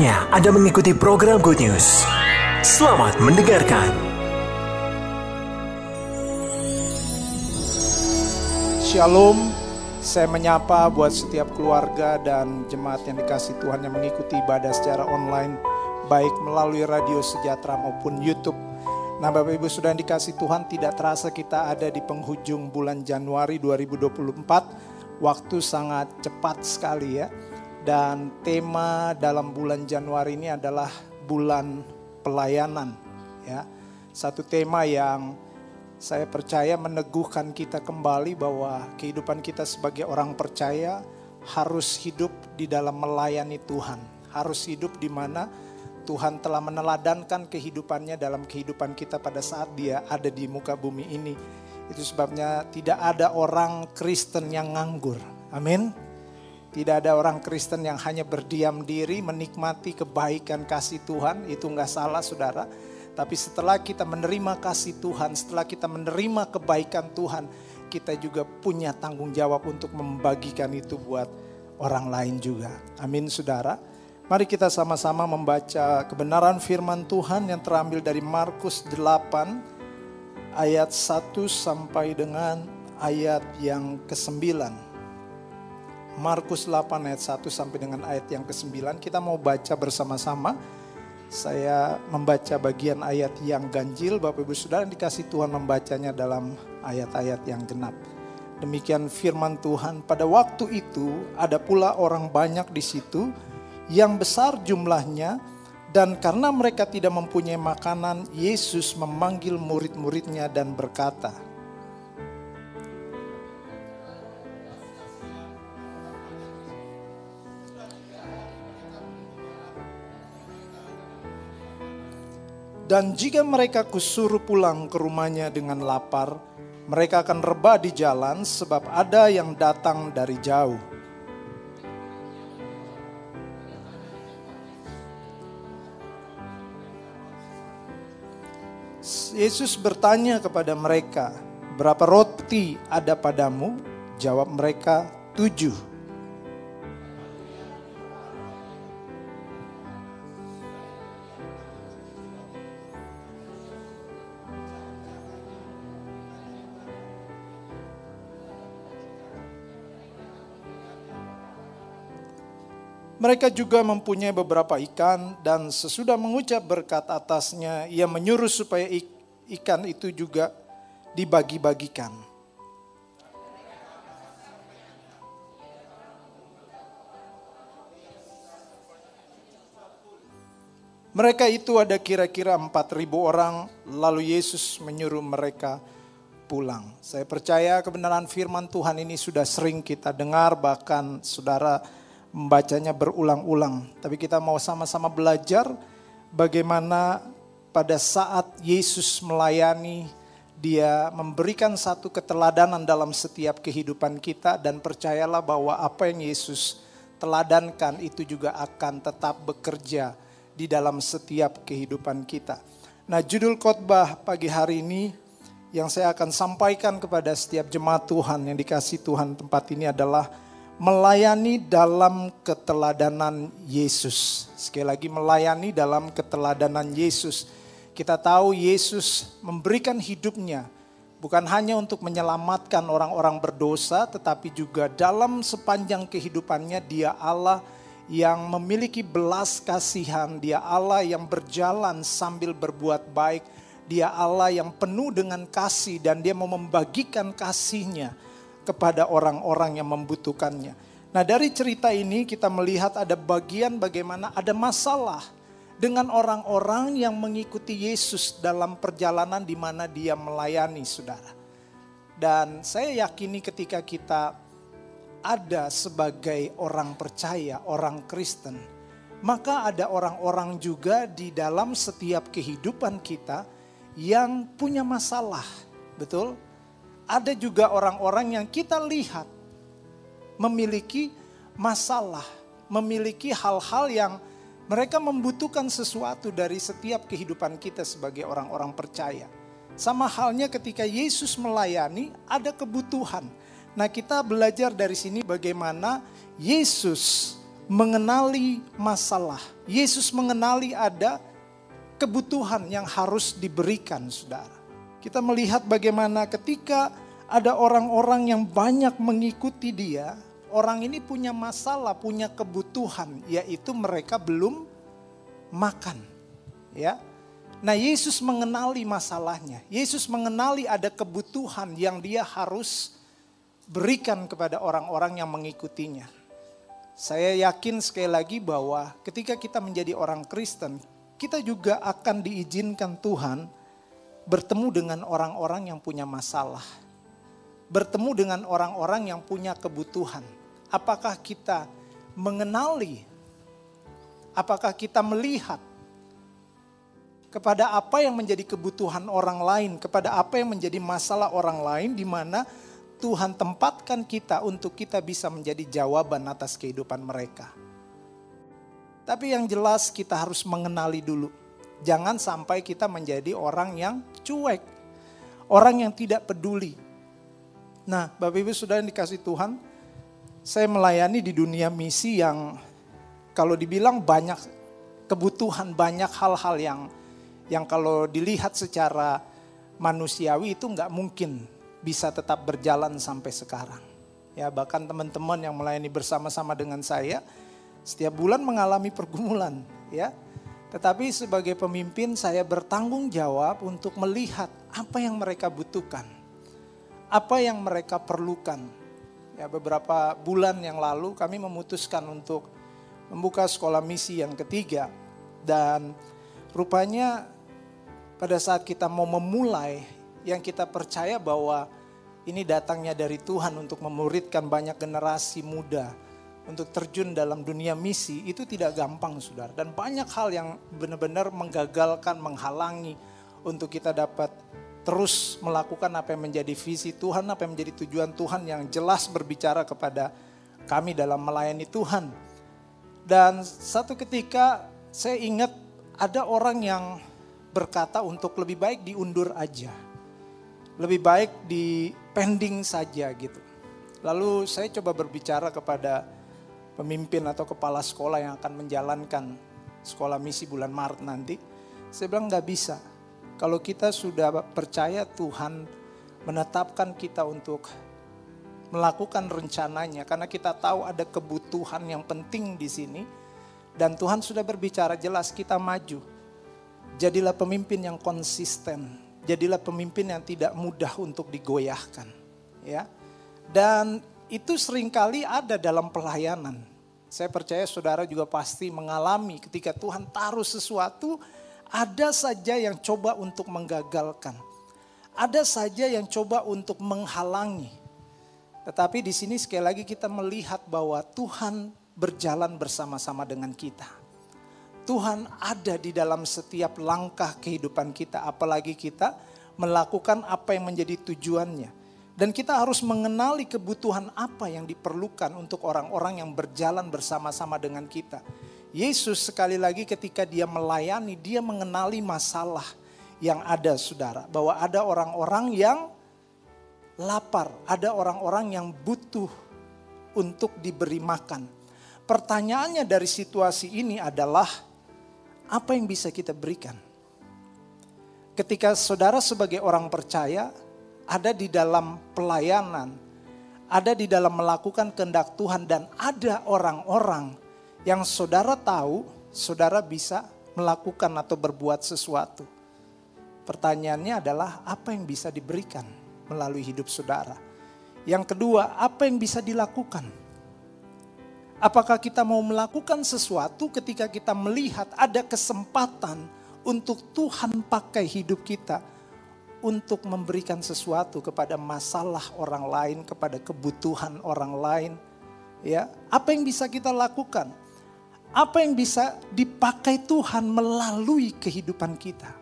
Saatnya Anda mengikuti program Good News. Selamat mendengarkan. Shalom, saya menyapa buat setiap keluarga dan jemaat yang dikasih Tuhan yang mengikuti ibadah secara online, baik melalui radio sejahtera maupun YouTube. Nah Bapak Ibu sudah dikasih Tuhan, tidak terasa kita ada di penghujung bulan Januari 2024. Waktu sangat cepat sekali ya. Dan tema dalam bulan Januari ini adalah bulan pelayanan. Ya, satu tema yang saya percaya meneguhkan kita kembali bahwa kehidupan kita sebagai orang percaya harus hidup di dalam melayani Tuhan. Harus hidup di mana Tuhan telah meneladankan kehidupannya dalam kehidupan kita pada saat dia ada di muka bumi ini. Itu sebabnya tidak ada orang Kristen yang nganggur. Amin. Tidak ada orang Kristen yang hanya berdiam diri menikmati kebaikan kasih Tuhan. Itu nggak salah saudara. Tapi setelah kita menerima kasih Tuhan, setelah kita menerima kebaikan Tuhan, kita juga punya tanggung jawab untuk membagikan itu buat orang lain juga. Amin saudara. Mari kita sama-sama membaca kebenaran firman Tuhan yang terambil dari Markus 8 ayat 1 sampai dengan ayat yang ke-9. Markus 8 ayat 1 sampai dengan ayat yang ke-9. Kita mau baca bersama-sama. Saya membaca bagian ayat yang ganjil, Bapak Ibu Saudara dikasih Tuhan membacanya dalam ayat-ayat yang genap. Demikian firman Tuhan, pada waktu itu ada pula orang banyak di situ yang besar jumlahnya dan karena mereka tidak mempunyai makanan, Yesus memanggil murid-muridnya dan berkata, Dan jika mereka kusuruh pulang ke rumahnya dengan lapar, mereka akan rebah di jalan sebab ada yang datang dari jauh. Yesus bertanya kepada mereka, berapa roti ada padamu? Jawab mereka, tujuh. Mereka juga mempunyai beberapa ikan dan sesudah mengucap berkat atasnya, ia menyuruh supaya ikan itu juga dibagi-bagikan. Mereka itu ada kira-kira 4.000 orang, lalu Yesus menyuruh mereka pulang. Saya percaya kebenaran firman Tuhan ini sudah sering kita dengar, bahkan saudara membacanya berulang-ulang. Tapi kita mau sama-sama belajar bagaimana pada saat Yesus melayani, dia memberikan satu keteladanan dalam setiap kehidupan kita dan percayalah bahwa apa yang Yesus teladankan itu juga akan tetap bekerja di dalam setiap kehidupan kita. Nah judul khotbah pagi hari ini yang saya akan sampaikan kepada setiap jemaat Tuhan yang dikasih Tuhan tempat ini adalah melayani dalam keteladanan Yesus. Sekali lagi melayani dalam keteladanan Yesus. Kita tahu Yesus memberikan hidupnya bukan hanya untuk menyelamatkan orang-orang berdosa tetapi juga dalam sepanjang kehidupannya dia Allah yang memiliki belas kasihan, dia Allah yang berjalan sambil berbuat baik, dia Allah yang penuh dengan kasih dan dia mau membagikan kasihnya kepada orang-orang yang membutuhkannya. Nah dari cerita ini kita melihat ada bagian bagaimana ada masalah dengan orang-orang yang mengikuti Yesus dalam perjalanan di mana dia melayani saudara. Dan saya yakini ketika kita ada sebagai orang percaya, orang Kristen, maka ada orang-orang juga di dalam setiap kehidupan kita yang punya masalah. Betul? Ada juga orang-orang yang kita lihat memiliki masalah, memiliki hal-hal yang mereka membutuhkan sesuatu dari setiap kehidupan kita sebagai orang-orang percaya. Sama halnya ketika Yesus melayani, ada kebutuhan. Nah, kita belajar dari sini bagaimana Yesus mengenali masalah. Yesus mengenali ada kebutuhan yang harus diberikan, saudara. Kita melihat bagaimana ketika ada orang-orang yang banyak mengikuti dia, orang ini punya masalah, punya kebutuhan, yaitu mereka belum makan. Ya, Nah Yesus mengenali masalahnya. Yesus mengenali ada kebutuhan yang dia harus berikan kepada orang-orang yang mengikutinya. Saya yakin sekali lagi bahwa ketika kita menjadi orang Kristen, kita juga akan diizinkan Tuhan bertemu dengan orang-orang yang punya masalah. Bertemu dengan orang-orang yang punya kebutuhan. Apakah kita mengenali? Apakah kita melihat kepada apa yang menjadi kebutuhan orang lain, kepada apa yang menjadi masalah orang lain di mana Tuhan tempatkan kita untuk kita bisa menjadi jawaban atas kehidupan mereka. Tapi yang jelas kita harus mengenali dulu. Jangan sampai kita menjadi orang yang cuek. Orang yang tidak peduli. Nah Bapak Ibu sudah dikasih Tuhan. Saya melayani di dunia misi yang kalau dibilang banyak kebutuhan, banyak hal-hal yang yang kalau dilihat secara manusiawi itu nggak mungkin bisa tetap berjalan sampai sekarang. Ya bahkan teman-teman yang melayani bersama-sama dengan saya setiap bulan mengalami pergumulan ya. Tetapi sebagai pemimpin saya bertanggung jawab untuk melihat apa yang mereka butuhkan. Apa yang mereka perlukan. Ya beberapa bulan yang lalu kami memutuskan untuk membuka sekolah misi yang ketiga dan rupanya pada saat kita mau memulai yang kita percaya bahwa ini datangnya dari Tuhan untuk memuridkan banyak generasi muda untuk terjun dalam dunia misi itu tidak gampang saudara dan banyak hal yang benar-benar menggagalkan menghalangi untuk kita dapat terus melakukan apa yang menjadi visi Tuhan apa yang menjadi tujuan Tuhan yang jelas berbicara kepada kami dalam melayani Tuhan dan satu ketika saya ingat ada orang yang berkata untuk lebih baik diundur aja. Lebih baik di pending saja gitu. Lalu saya coba berbicara kepada pemimpin atau kepala sekolah yang akan menjalankan sekolah misi bulan Maret nanti. Saya bilang nggak bisa. Kalau kita sudah percaya Tuhan menetapkan kita untuk melakukan rencananya karena kita tahu ada kebutuhan yang penting di sini dan Tuhan sudah berbicara jelas kita maju Jadilah pemimpin yang konsisten. Jadilah pemimpin yang tidak mudah untuk digoyahkan. Ya. Dan itu sering kali ada dalam pelayanan. Saya percaya saudara juga pasti mengalami ketika Tuhan taruh sesuatu, ada saja yang coba untuk menggagalkan. Ada saja yang coba untuk menghalangi. Tetapi di sini sekali lagi kita melihat bahwa Tuhan berjalan bersama-sama dengan kita. Tuhan ada di dalam setiap langkah kehidupan kita, apalagi kita melakukan apa yang menjadi tujuannya. Dan kita harus mengenali kebutuhan apa yang diperlukan untuk orang-orang yang berjalan bersama-sama dengan kita. Yesus sekali lagi ketika dia melayani, dia mengenali masalah yang ada saudara. Bahwa ada orang-orang yang lapar, ada orang-orang yang butuh untuk diberi makan. Pertanyaannya dari situasi ini adalah, apa yang bisa kita berikan? Ketika saudara sebagai orang percaya ada di dalam pelayanan, ada di dalam melakukan kehendak Tuhan dan ada orang-orang yang saudara tahu, saudara bisa melakukan atau berbuat sesuatu. Pertanyaannya adalah apa yang bisa diberikan melalui hidup saudara? Yang kedua, apa yang bisa dilakukan? Apakah kita mau melakukan sesuatu ketika kita melihat ada kesempatan untuk Tuhan pakai hidup kita untuk memberikan sesuatu kepada masalah orang lain, kepada kebutuhan orang lain. Ya, apa yang bisa kita lakukan? Apa yang bisa dipakai Tuhan melalui kehidupan kita?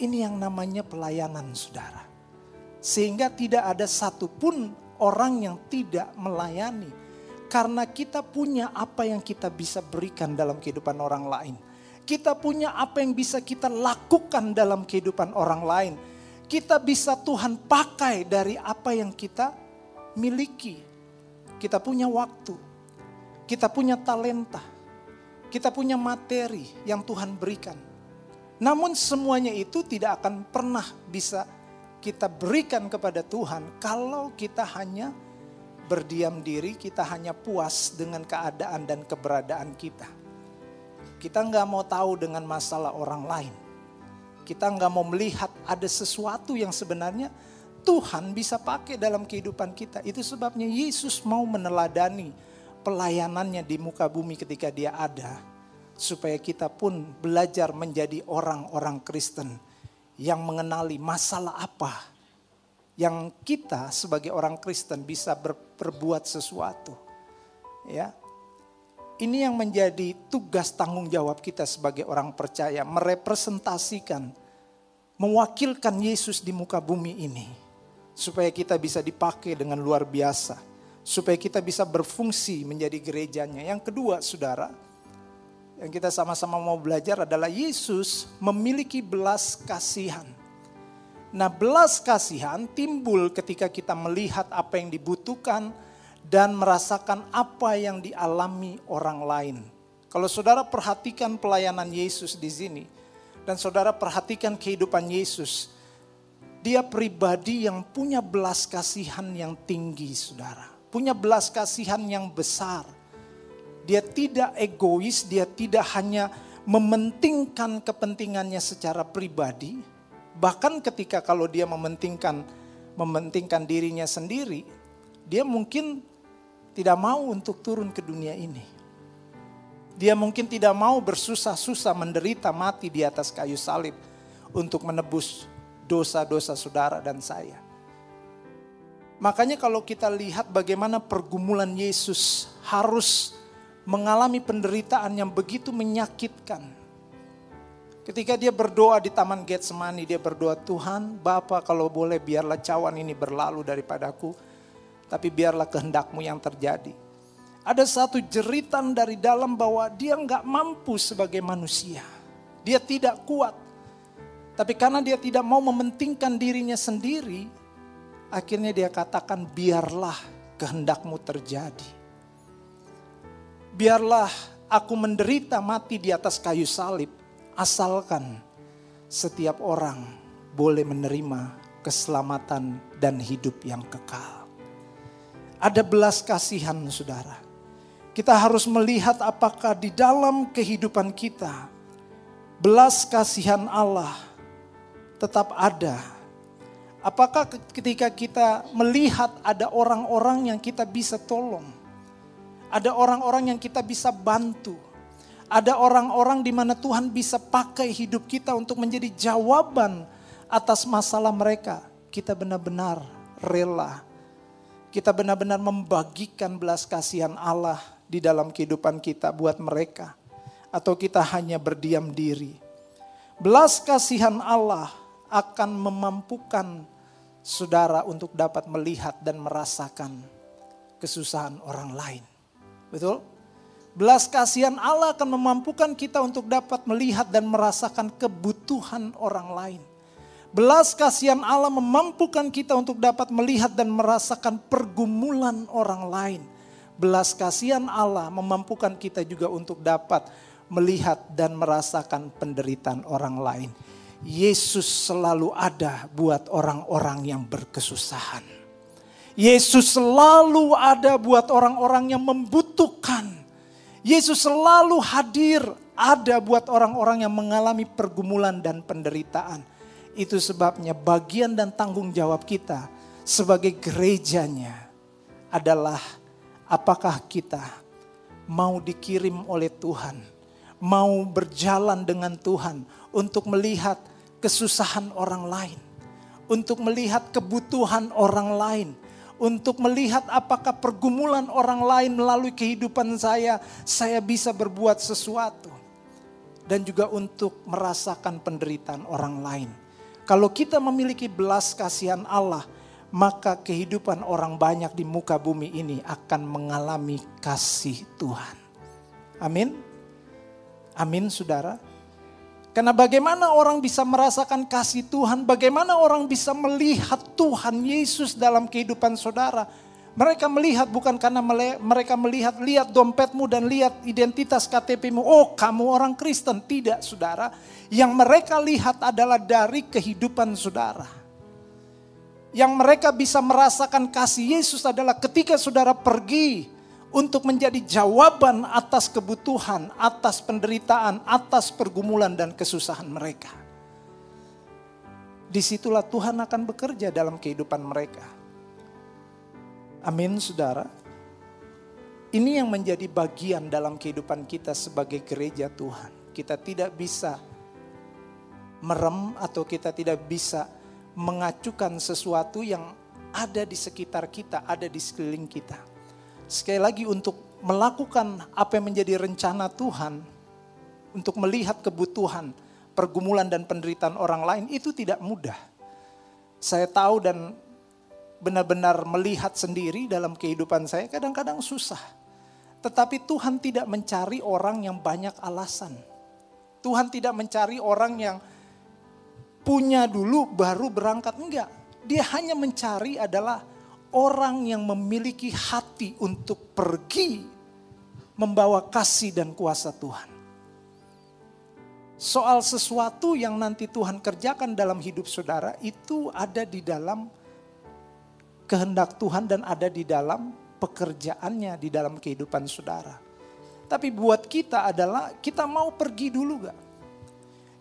Ini yang namanya pelayanan, Saudara. Sehingga tidak ada satupun orang yang tidak melayani karena kita punya apa yang kita bisa berikan dalam kehidupan orang lain. Kita punya apa yang bisa kita lakukan dalam kehidupan orang lain. Kita bisa Tuhan pakai dari apa yang kita miliki. Kita punya waktu, kita punya talenta, kita punya materi yang Tuhan berikan. Namun semuanya itu tidak akan pernah bisa kita berikan kepada Tuhan kalau kita hanya berdiam diri, kita hanya puas dengan keadaan dan keberadaan kita. Kita nggak mau tahu dengan masalah orang lain. Kita nggak mau melihat ada sesuatu yang sebenarnya Tuhan bisa pakai dalam kehidupan kita. Itu sebabnya Yesus mau meneladani pelayanannya di muka bumi ketika dia ada. Supaya kita pun belajar menjadi orang-orang Kristen yang mengenali masalah apa yang kita sebagai orang Kristen bisa berbuat sesuatu. Ya, ini yang menjadi tugas tanggung jawab kita sebagai orang percaya, merepresentasikan, mewakilkan Yesus di muka bumi ini. Supaya kita bisa dipakai dengan luar biasa. Supaya kita bisa berfungsi menjadi gerejanya. Yang kedua saudara, yang kita sama-sama mau belajar adalah Yesus memiliki belas kasihan. Nah belas kasihan timbul ketika kita melihat apa yang dibutuhkan, dan merasakan apa yang dialami orang lain. Kalau saudara perhatikan pelayanan Yesus di sini, dan saudara perhatikan kehidupan Yesus, dia pribadi yang punya belas kasihan yang tinggi, saudara. Punya belas kasihan yang besar. Dia tidak egois, dia tidak hanya mementingkan kepentingannya secara pribadi. Bahkan ketika kalau dia mementingkan mementingkan dirinya sendiri, dia mungkin tidak mau untuk turun ke dunia ini. Dia mungkin tidak mau bersusah-susah menderita mati di atas kayu salib untuk menebus dosa-dosa saudara dan saya. Makanya kalau kita lihat bagaimana pergumulan Yesus harus mengalami penderitaan yang begitu menyakitkan. Ketika dia berdoa di Taman Getsemani, dia berdoa, Tuhan, Bapa kalau boleh biarlah cawan ini berlalu daripadaku tapi biarlah kehendakmu yang terjadi. Ada satu jeritan dari dalam bahwa dia nggak mampu sebagai manusia. Dia tidak kuat. Tapi karena dia tidak mau mementingkan dirinya sendiri, akhirnya dia katakan biarlah kehendakmu terjadi. Biarlah aku menderita mati di atas kayu salib, asalkan setiap orang boleh menerima keselamatan dan hidup yang kekal. Ada belas kasihan saudara. Kita harus melihat apakah di dalam kehidupan kita belas kasihan Allah tetap ada. Apakah ketika kita melihat ada orang-orang yang kita bisa tolong, ada orang-orang yang kita bisa bantu, ada orang-orang di mana Tuhan bisa pakai hidup kita untuk menjadi jawaban atas masalah mereka, kita benar-benar rela kita benar-benar membagikan belas kasihan Allah di dalam kehidupan kita buat mereka. Atau kita hanya berdiam diri. Belas kasihan Allah akan memampukan saudara untuk dapat melihat dan merasakan kesusahan orang lain. Betul? Belas kasihan Allah akan memampukan kita untuk dapat melihat dan merasakan kebutuhan orang lain. Belas kasihan Allah memampukan kita untuk dapat melihat dan merasakan pergumulan orang lain. Belas kasihan Allah memampukan kita juga untuk dapat melihat dan merasakan penderitaan orang lain. Yesus selalu ada buat orang-orang yang berkesusahan. Yesus selalu ada buat orang-orang yang membutuhkan. Yesus selalu hadir ada buat orang-orang yang mengalami pergumulan dan penderitaan. Itu sebabnya bagian dan tanggung jawab kita sebagai gerejanya adalah apakah kita mau dikirim oleh Tuhan, mau berjalan dengan Tuhan untuk melihat kesusahan orang lain, untuk melihat kebutuhan orang lain, untuk melihat apakah pergumulan orang lain melalui kehidupan saya, saya bisa berbuat sesuatu, dan juga untuk merasakan penderitaan orang lain. Kalau kita memiliki belas kasihan Allah, maka kehidupan orang banyak di muka bumi ini akan mengalami kasih Tuhan. Amin. Amin saudara. Karena bagaimana orang bisa merasakan kasih Tuhan, bagaimana orang bisa melihat Tuhan Yesus dalam kehidupan saudara. Mereka melihat bukan karena mereka melihat, lihat dompetmu dan lihat identitas KTPmu. Oh kamu orang Kristen. Tidak saudara. Yang mereka lihat adalah dari kehidupan saudara. Yang mereka bisa merasakan kasih Yesus adalah ketika saudara pergi untuk menjadi jawaban atas kebutuhan, atas penderitaan, atas pergumulan dan kesusahan mereka. Di situlah Tuhan akan bekerja dalam kehidupan mereka. Amin, saudara. Ini yang menjadi bagian dalam kehidupan kita sebagai gereja Tuhan. Kita tidak bisa merem atau kita tidak bisa mengacukan sesuatu yang ada di sekitar kita, ada di sekeliling kita sekali lagi untuk melakukan apa yang menjadi rencana Tuhan, untuk melihat kebutuhan, pergumulan dan penderitaan orang lain itu tidak mudah. Saya tahu dan benar-benar melihat sendiri dalam kehidupan saya kadang-kadang susah. Tetapi Tuhan tidak mencari orang yang banyak alasan. Tuhan tidak mencari orang yang punya dulu baru berangkat. Enggak. Dia hanya mencari adalah orang yang memiliki hati untuk pergi membawa kasih dan kuasa Tuhan. Soal sesuatu yang nanti Tuhan kerjakan dalam hidup saudara itu ada di dalam kehendak Tuhan dan ada di dalam pekerjaannya di dalam kehidupan saudara. Tapi buat kita adalah kita mau pergi dulu gak?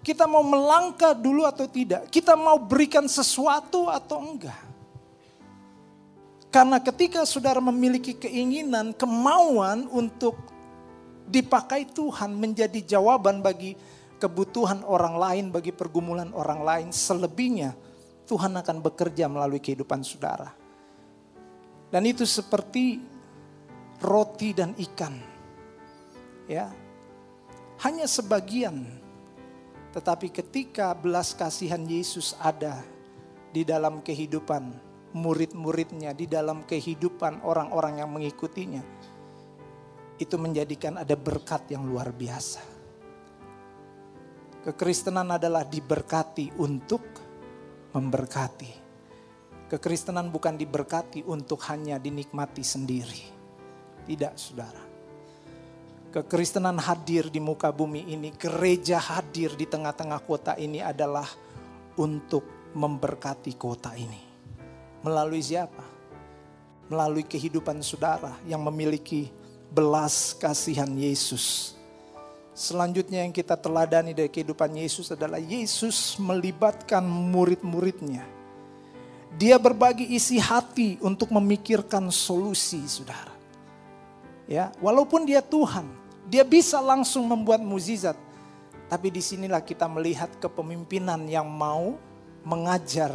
Kita mau melangkah dulu atau tidak? Kita mau berikan sesuatu atau enggak? Karena ketika saudara memiliki keinginan, kemauan untuk dipakai Tuhan menjadi jawaban bagi kebutuhan orang lain, bagi pergumulan orang lain, selebihnya Tuhan akan bekerja melalui kehidupan saudara. Dan itu seperti roti dan ikan. Ya. Hanya sebagian. Tetapi ketika belas kasihan Yesus ada di dalam kehidupan murid-muridnya, di dalam kehidupan orang-orang yang mengikutinya. Itu menjadikan ada berkat yang luar biasa. Kekristenan adalah diberkati untuk memberkati. Kekristenan bukan diberkati untuk hanya dinikmati sendiri. Tidak saudara. Kekristenan hadir di muka bumi ini, gereja hadir di tengah-tengah kota ini adalah untuk memberkati kota ini. Melalui siapa? Melalui kehidupan saudara yang memiliki belas kasihan Yesus. Selanjutnya yang kita teladani dari kehidupan Yesus adalah Yesus melibatkan murid-muridnya. Dia berbagi isi hati untuk memikirkan solusi, saudara. Ya, walaupun dia Tuhan, dia bisa langsung membuat mukjizat. Tapi di sinilah kita melihat kepemimpinan yang mau mengajar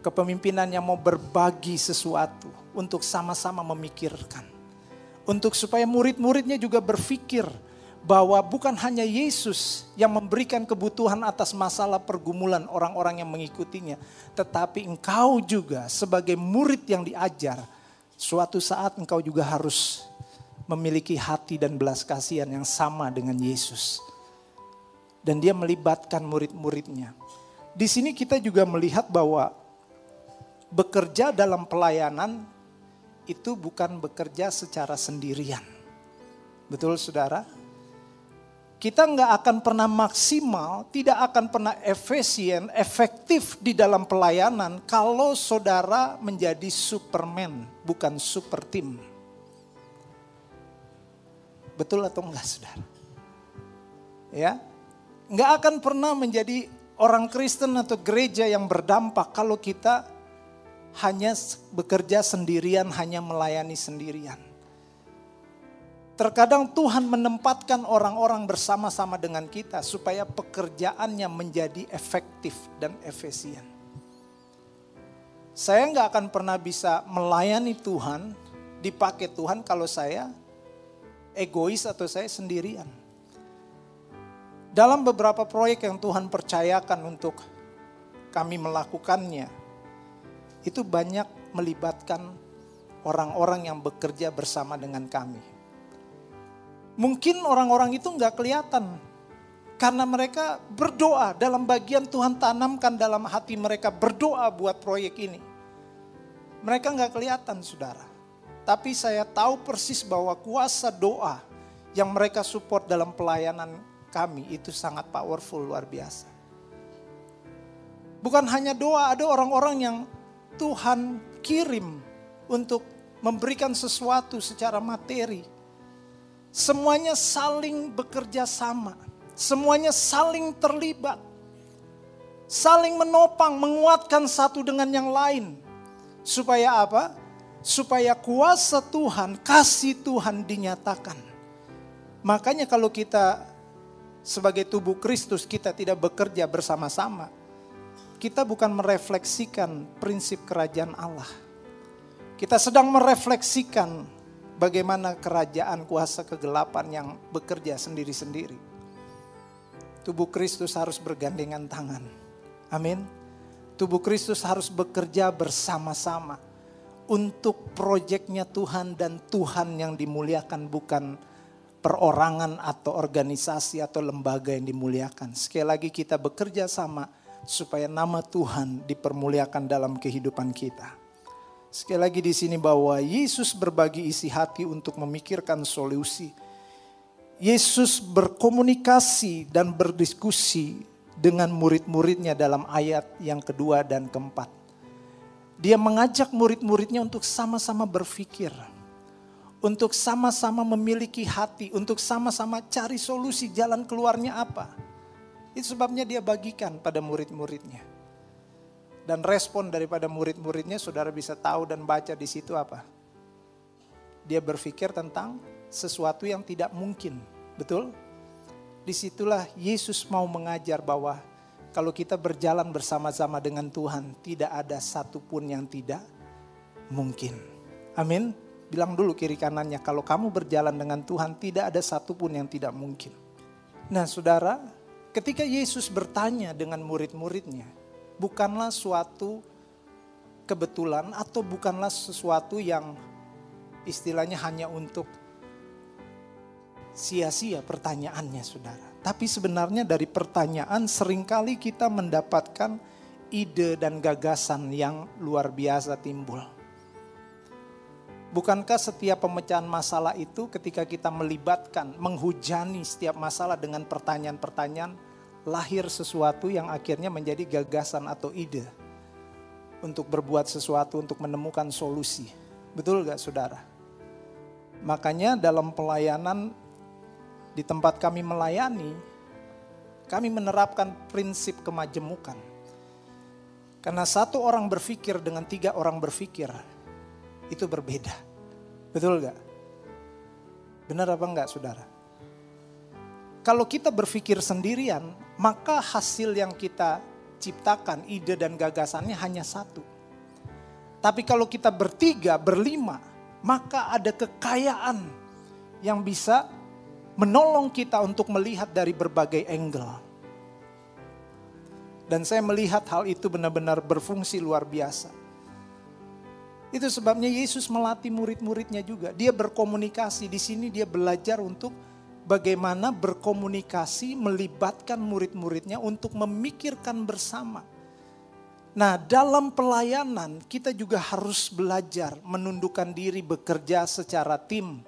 Kepemimpinan yang mau berbagi sesuatu untuk sama-sama memikirkan. Untuk supaya murid-muridnya juga berpikir bahwa bukan hanya Yesus yang memberikan kebutuhan atas masalah pergumulan orang-orang yang mengikutinya. Tetapi engkau juga sebagai murid yang diajar, suatu saat engkau juga harus memiliki hati dan belas kasihan yang sama dengan Yesus. Dan dia melibatkan murid-muridnya. Di sini kita juga melihat bahwa bekerja dalam pelayanan itu bukan bekerja secara sendirian. Betul saudara? Kita nggak akan pernah maksimal, tidak akan pernah efisien, efektif di dalam pelayanan kalau saudara menjadi superman, bukan super team. Betul atau enggak saudara? Ya, nggak akan pernah menjadi orang Kristen atau gereja yang berdampak kalau kita hanya bekerja sendirian, hanya melayani sendirian. Terkadang Tuhan menempatkan orang-orang bersama-sama dengan kita supaya pekerjaannya menjadi efektif dan efisien. Saya nggak akan pernah bisa melayani Tuhan, dipakai Tuhan kalau saya egois atau saya sendirian. Dalam beberapa proyek yang Tuhan percayakan untuk kami melakukannya, itu banyak melibatkan orang-orang yang bekerja bersama dengan kami. Mungkin orang-orang itu nggak kelihatan Karena mereka berdoa dalam bagian Tuhan tanamkan dalam hati mereka berdoa buat proyek ini. Mereka nggak kelihatan saudara. Tapi saya tahu persis bahwa kuasa doa yang mereka support dalam pelayanan kami itu sangat powerful luar biasa. Bukan hanya doa, ada orang-orang yang Tuhan kirim untuk memberikan sesuatu secara materi. Semuanya saling bekerja sama, semuanya saling terlibat, saling menopang, menguatkan satu dengan yang lain. Supaya apa? Supaya kuasa Tuhan, kasih Tuhan dinyatakan. Makanya kalau kita sebagai tubuh Kristus kita tidak bekerja bersama-sama, kita bukan merefleksikan prinsip kerajaan Allah. Kita sedang merefleksikan bagaimana kerajaan kuasa kegelapan yang bekerja sendiri-sendiri. Tubuh Kristus harus bergandengan tangan. Amin. Tubuh Kristus harus bekerja bersama-sama untuk proyeknya Tuhan dan Tuhan yang dimuliakan bukan perorangan atau organisasi atau lembaga yang dimuliakan. Sekali lagi kita bekerja sama supaya nama Tuhan dipermuliakan dalam kehidupan kita. Sekali lagi di sini bahwa Yesus berbagi isi hati untuk memikirkan solusi. Yesus berkomunikasi dan berdiskusi dengan murid-muridnya dalam ayat yang kedua dan keempat. Dia mengajak murid-muridnya untuk sama-sama berpikir, untuk sama-sama memiliki hati, untuk sama-sama cari solusi jalan keluarnya apa. Itu sebabnya dia bagikan pada murid-muridnya. Dan respon daripada murid-muridnya saudara bisa tahu dan baca di situ apa? Dia berpikir tentang sesuatu yang tidak mungkin. Betul? Di situlah Yesus mau mengajar bahwa kalau kita berjalan bersama-sama dengan Tuhan, tidak ada satupun yang tidak mungkin. Amin. Bilang dulu kiri kanannya, kalau kamu berjalan dengan Tuhan, tidak ada satupun yang tidak mungkin. Nah saudara, Ketika Yesus bertanya dengan murid-muridnya, bukanlah suatu kebetulan atau bukanlah sesuatu yang istilahnya hanya untuk sia-sia pertanyaannya saudara. Tapi sebenarnya dari pertanyaan sering kali kita mendapatkan ide dan gagasan yang luar biasa timbul. Bukankah setiap pemecahan masalah itu ketika kita melibatkan, menghujani setiap masalah dengan pertanyaan-pertanyaan, lahir sesuatu yang akhirnya menjadi gagasan atau ide untuk berbuat sesuatu, untuk menemukan solusi. Betul gak saudara? Makanya dalam pelayanan di tempat kami melayani, kami menerapkan prinsip kemajemukan. Karena satu orang berpikir dengan tiga orang berpikir, itu berbeda. Betul gak? Benar apa enggak saudara? Kalau kita berpikir sendirian, maka hasil yang kita ciptakan, ide dan gagasannya hanya satu. Tapi kalau kita bertiga, berlima, maka ada kekayaan yang bisa menolong kita untuk melihat dari berbagai angle. Dan saya melihat hal itu benar-benar berfungsi luar biasa. Itu sebabnya Yesus melatih murid-muridnya juga. Dia berkomunikasi di sini dia belajar untuk bagaimana berkomunikasi melibatkan murid-muridnya untuk memikirkan bersama. Nah, dalam pelayanan kita juga harus belajar menundukkan diri bekerja secara tim.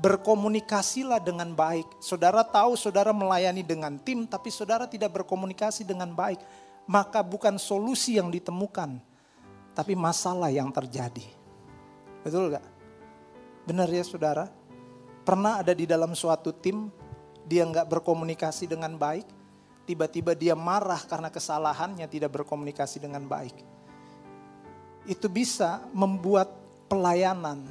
Berkomunikasilah dengan baik. Saudara tahu saudara melayani dengan tim tapi saudara tidak berkomunikasi dengan baik, maka bukan solusi yang ditemukan, tapi masalah yang terjadi. Betul gak? Benar ya saudara? Pernah ada di dalam suatu tim, dia nggak berkomunikasi dengan baik, tiba-tiba dia marah karena kesalahannya tidak berkomunikasi dengan baik. Itu bisa membuat pelayanan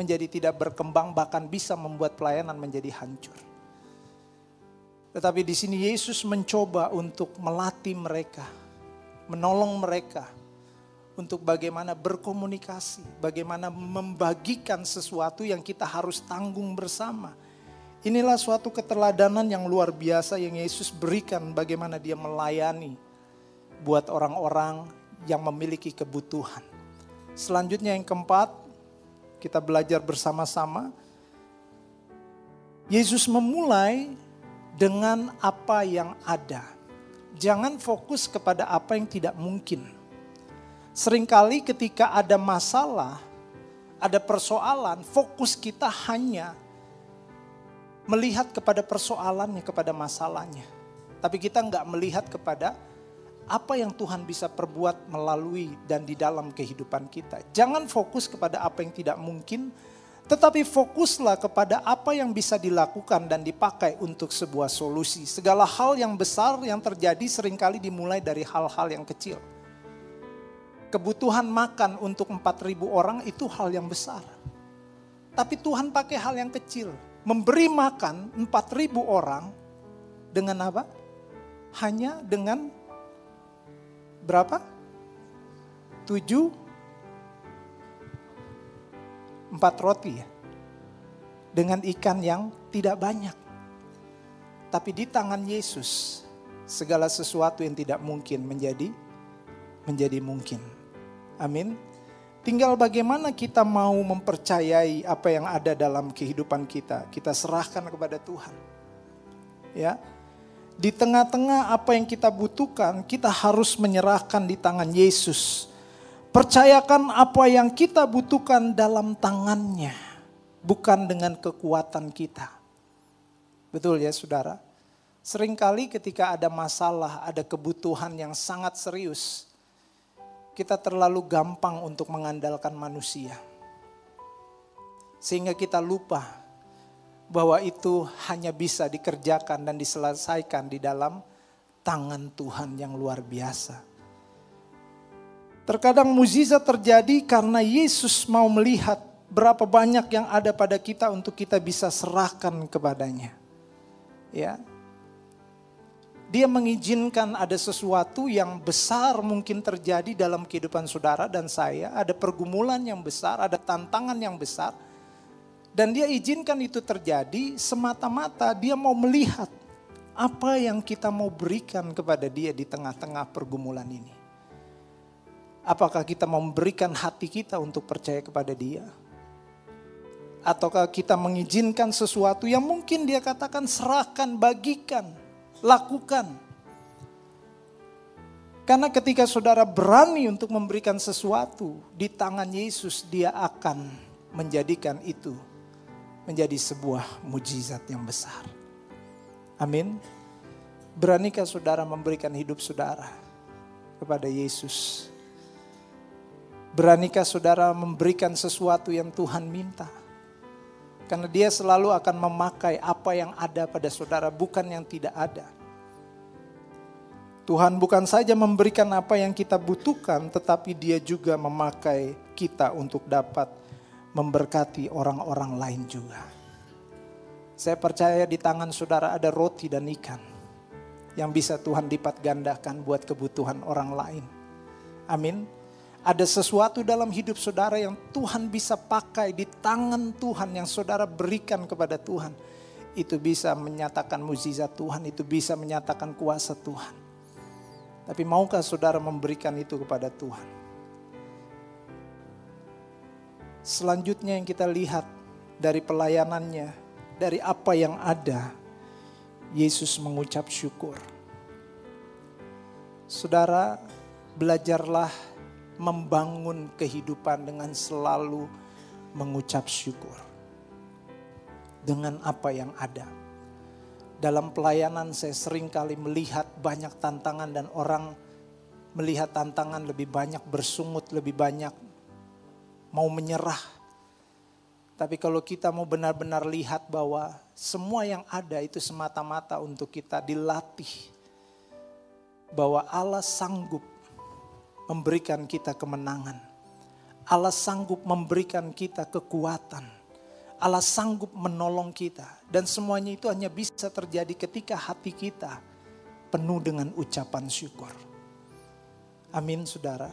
menjadi tidak berkembang, bahkan bisa membuat pelayanan menjadi hancur. Tetapi di sini Yesus mencoba untuk melatih mereka, menolong mereka untuk bagaimana berkomunikasi, bagaimana membagikan sesuatu yang kita harus tanggung bersama. Inilah suatu keteladanan yang luar biasa yang Yesus berikan bagaimana dia melayani buat orang-orang yang memiliki kebutuhan. Selanjutnya yang keempat, kita belajar bersama-sama. Yesus memulai dengan apa yang ada. Jangan fokus kepada apa yang tidak mungkin. Seringkali ketika ada masalah, ada persoalan, fokus kita hanya melihat kepada persoalannya, kepada masalahnya. Tapi kita nggak melihat kepada apa yang Tuhan bisa perbuat melalui dan di dalam kehidupan kita. Jangan fokus kepada apa yang tidak mungkin, tetapi fokuslah kepada apa yang bisa dilakukan dan dipakai untuk sebuah solusi. Segala hal yang besar yang terjadi sering kali dimulai dari hal-hal yang kecil. Kebutuhan makan untuk 4.000 orang itu hal yang besar. Tapi Tuhan pakai hal yang kecil. Memberi makan 4.000 orang dengan apa? Hanya dengan berapa? Tujuh empat roti ya. Dengan ikan yang tidak banyak. Tapi di tangan Yesus segala sesuatu yang tidak mungkin menjadi menjadi mungkin. Amin. Tinggal bagaimana kita mau mempercayai apa yang ada dalam kehidupan kita. Kita serahkan kepada Tuhan. Ya. Di tengah-tengah apa yang kita butuhkan, kita harus menyerahkan di tangan Yesus Percayakan apa yang kita butuhkan dalam tangannya, bukan dengan kekuatan kita. Betul ya saudara? Seringkali ketika ada masalah, ada kebutuhan yang sangat serius, kita terlalu gampang untuk mengandalkan manusia. Sehingga kita lupa bahwa itu hanya bisa dikerjakan dan diselesaikan di dalam tangan Tuhan yang luar biasa. Terkadang mujizat terjadi karena Yesus mau melihat berapa banyak yang ada pada kita untuk kita bisa serahkan kepadanya. Ya. Dia mengizinkan ada sesuatu yang besar mungkin terjadi dalam kehidupan saudara dan saya, ada pergumulan yang besar, ada tantangan yang besar. Dan dia izinkan itu terjadi semata-mata dia mau melihat apa yang kita mau berikan kepada dia di tengah-tengah pergumulan ini. Apakah kita memberikan hati kita untuk percaya kepada dia? Ataukah kita mengizinkan sesuatu yang mungkin dia katakan serahkan, bagikan, lakukan. Karena ketika saudara berani untuk memberikan sesuatu di tangan Yesus, dia akan menjadikan itu menjadi sebuah mujizat yang besar. Amin. Beranikah saudara memberikan hidup saudara kepada Yesus? Beranikah saudara memberikan sesuatu yang Tuhan minta? Karena dia selalu akan memakai apa yang ada pada saudara, bukan yang tidak ada. Tuhan bukan saja memberikan apa yang kita butuhkan, tetapi dia juga memakai kita untuk dapat memberkati orang-orang lain juga. Saya percaya di tangan saudara ada roti dan ikan yang bisa Tuhan lipat gandakan buat kebutuhan orang lain. Amin. Ada sesuatu dalam hidup saudara yang Tuhan bisa pakai di tangan Tuhan yang saudara berikan kepada Tuhan. Itu bisa menyatakan mukjizat Tuhan, itu bisa menyatakan kuasa Tuhan. Tapi maukah saudara memberikan itu kepada Tuhan? Selanjutnya yang kita lihat dari pelayanannya, dari apa yang ada, Yesus mengucap syukur. Saudara, belajarlah membangun kehidupan dengan selalu mengucap syukur dengan apa yang ada. Dalam pelayanan saya sering kali melihat banyak tantangan dan orang melihat tantangan lebih banyak bersungut, lebih banyak mau menyerah. Tapi kalau kita mau benar-benar lihat bahwa semua yang ada itu semata-mata untuk kita dilatih. Bahwa Allah sanggup memberikan kita kemenangan. Allah sanggup memberikan kita kekuatan. Allah sanggup menolong kita. Dan semuanya itu hanya bisa terjadi ketika hati kita penuh dengan ucapan syukur. Amin saudara.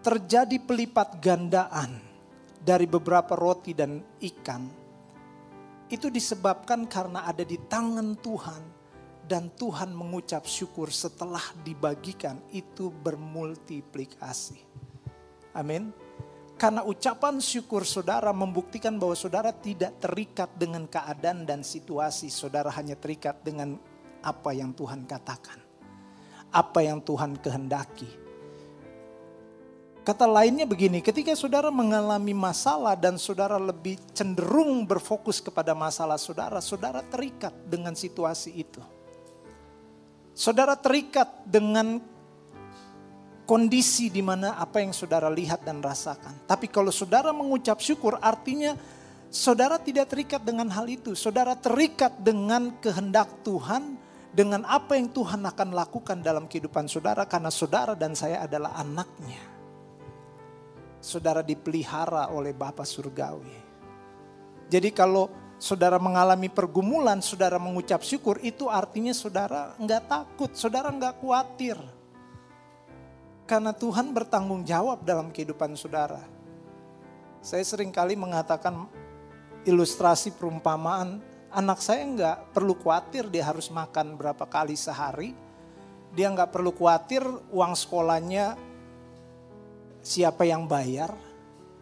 Terjadi pelipat gandaan dari beberapa roti dan ikan. Itu disebabkan karena ada di tangan Tuhan dan Tuhan mengucap syukur setelah dibagikan itu bermultiplikasi. Amin. Karena ucapan syukur saudara membuktikan bahwa saudara tidak terikat dengan keadaan dan situasi. Saudara hanya terikat dengan apa yang Tuhan katakan. Apa yang Tuhan kehendaki. Kata lainnya begini, ketika saudara mengalami masalah dan saudara lebih cenderung berfokus kepada masalah saudara, saudara terikat dengan situasi itu. Saudara terikat dengan kondisi di mana apa yang saudara lihat dan rasakan. Tapi kalau saudara mengucap syukur artinya saudara tidak terikat dengan hal itu. Saudara terikat dengan kehendak Tuhan, dengan apa yang Tuhan akan lakukan dalam kehidupan saudara karena saudara dan saya adalah anaknya. Saudara dipelihara oleh Bapa Surgawi. Jadi kalau saudara mengalami pergumulan, saudara mengucap syukur, itu artinya saudara nggak takut, saudara nggak khawatir karena Tuhan bertanggung jawab dalam kehidupan saudara. Saya sering kali mengatakan ilustrasi perumpamaan, anak saya nggak perlu khawatir dia harus makan berapa kali sehari. Dia nggak perlu khawatir uang sekolahnya siapa yang bayar.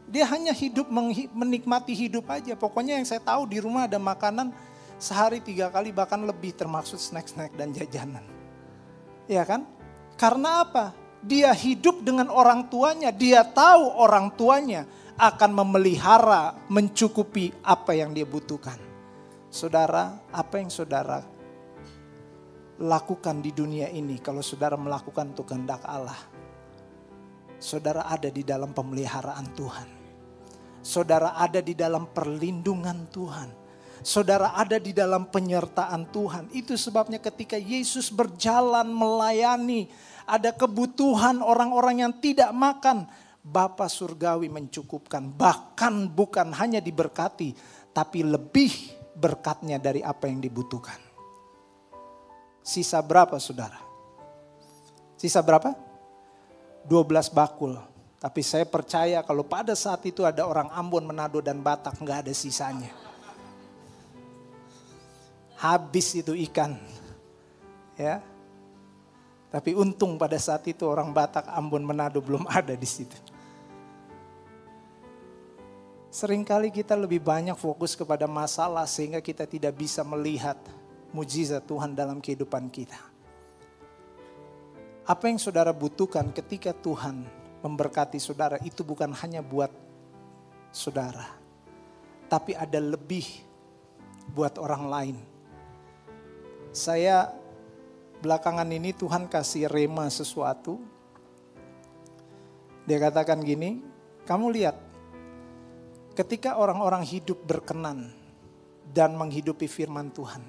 Dia hanya hidup menikmati hidup aja. Pokoknya yang saya tahu di rumah ada makanan sehari tiga kali bahkan lebih termasuk snack-snack dan jajanan. Ya kan? Karena apa? dia hidup dengan orang tuanya, dia tahu orang tuanya akan memelihara, mencukupi apa yang dia butuhkan. Saudara, apa yang saudara lakukan di dunia ini kalau saudara melakukan untuk kehendak Allah? Saudara ada di dalam pemeliharaan Tuhan. Saudara ada di dalam perlindungan Tuhan. Saudara ada di dalam penyertaan Tuhan. Itu sebabnya ketika Yesus berjalan melayani ada kebutuhan orang-orang yang tidak makan, Bapa Surgawi mencukupkan. Bahkan bukan hanya diberkati, tapi lebih berkatnya dari apa yang dibutuhkan. Sisa berapa saudara? Sisa berapa? 12 bakul. Tapi saya percaya kalau pada saat itu ada orang Ambon, Manado, dan Batak nggak ada sisanya. Habis itu ikan. Ya, tapi untung pada saat itu orang Batak, Ambon, Manado belum ada di situ. Seringkali kita lebih banyak fokus kepada masalah sehingga kita tidak bisa melihat mujizat Tuhan dalam kehidupan kita. Apa yang saudara butuhkan ketika Tuhan memberkati saudara itu bukan hanya buat saudara. Tapi ada lebih buat orang lain. Saya belakangan ini Tuhan kasih rema sesuatu. Dia katakan gini, kamu lihat, ketika orang-orang hidup berkenan dan menghidupi firman Tuhan,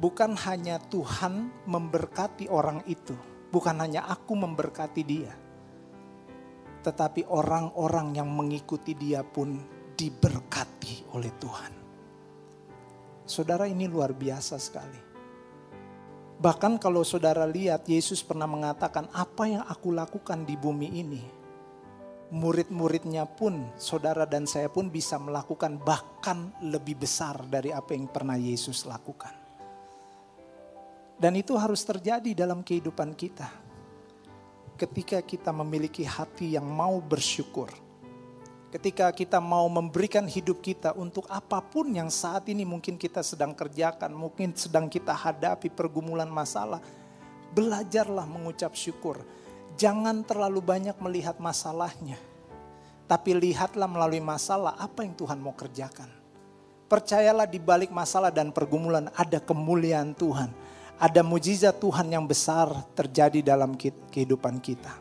bukan hanya Tuhan memberkati orang itu, bukan hanya aku memberkati dia, tetapi orang-orang yang mengikuti dia pun diberkati oleh Tuhan. Saudara ini luar biasa sekali. Bahkan kalau saudara lihat Yesus pernah mengatakan apa yang aku lakukan di bumi ini. Murid-muridnya pun saudara dan saya pun bisa melakukan bahkan lebih besar dari apa yang pernah Yesus lakukan. Dan itu harus terjadi dalam kehidupan kita. Ketika kita memiliki hati yang mau bersyukur Ketika kita mau memberikan hidup kita untuk apa pun yang saat ini mungkin kita sedang kerjakan, mungkin sedang kita hadapi pergumulan masalah, belajarlah mengucap syukur. Jangan terlalu banyak melihat masalahnya, tapi lihatlah melalui masalah apa yang Tuhan mau kerjakan. Percayalah di balik masalah dan pergumulan ada kemuliaan Tuhan. Ada mujizat Tuhan yang besar terjadi dalam kehidupan kita.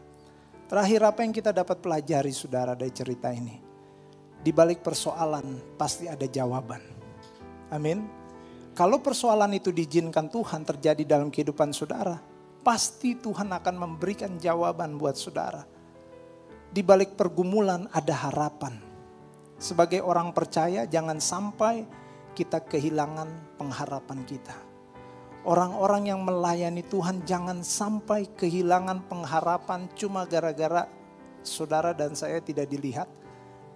Terakhir apa yang kita dapat pelajari saudara dari cerita ini? Di balik persoalan pasti ada jawaban. Amin. Kalau persoalan itu diizinkan Tuhan terjadi dalam kehidupan saudara, pasti Tuhan akan memberikan jawaban buat saudara. Di balik pergumulan ada harapan. Sebagai orang percaya jangan sampai kita kehilangan pengharapan kita Orang-orang yang melayani Tuhan jangan sampai kehilangan pengharapan cuma gara-gara saudara dan saya tidak dilihat.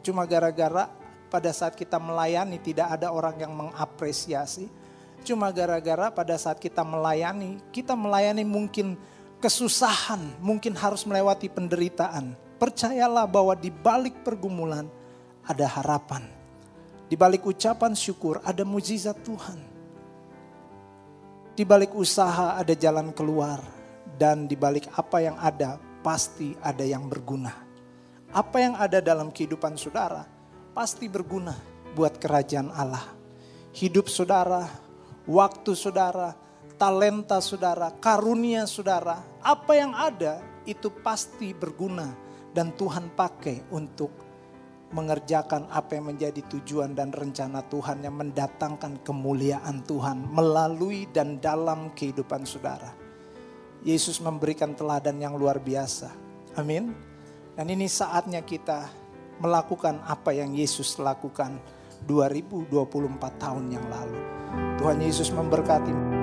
Cuma gara-gara pada saat kita melayani tidak ada orang yang mengapresiasi. Cuma gara-gara pada saat kita melayani, kita melayani mungkin kesusahan, mungkin harus melewati penderitaan. percayalah bahwa di balik pergumulan ada harapan. Di balik ucapan syukur ada mujizat Tuhan. Di balik usaha ada jalan keluar dan di balik apa yang ada pasti ada yang berguna. Apa yang ada dalam kehidupan saudara pasti berguna buat kerajaan Allah. Hidup saudara, waktu saudara, talenta saudara, karunia saudara, apa yang ada itu pasti berguna dan Tuhan pakai untuk mengerjakan apa yang menjadi tujuan dan rencana Tuhan yang mendatangkan kemuliaan Tuhan melalui dan dalam kehidupan saudara. Yesus memberikan teladan yang luar biasa. Amin. Dan ini saatnya kita melakukan apa yang Yesus lakukan 2024 tahun yang lalu. Tuhan Yesus memberkati.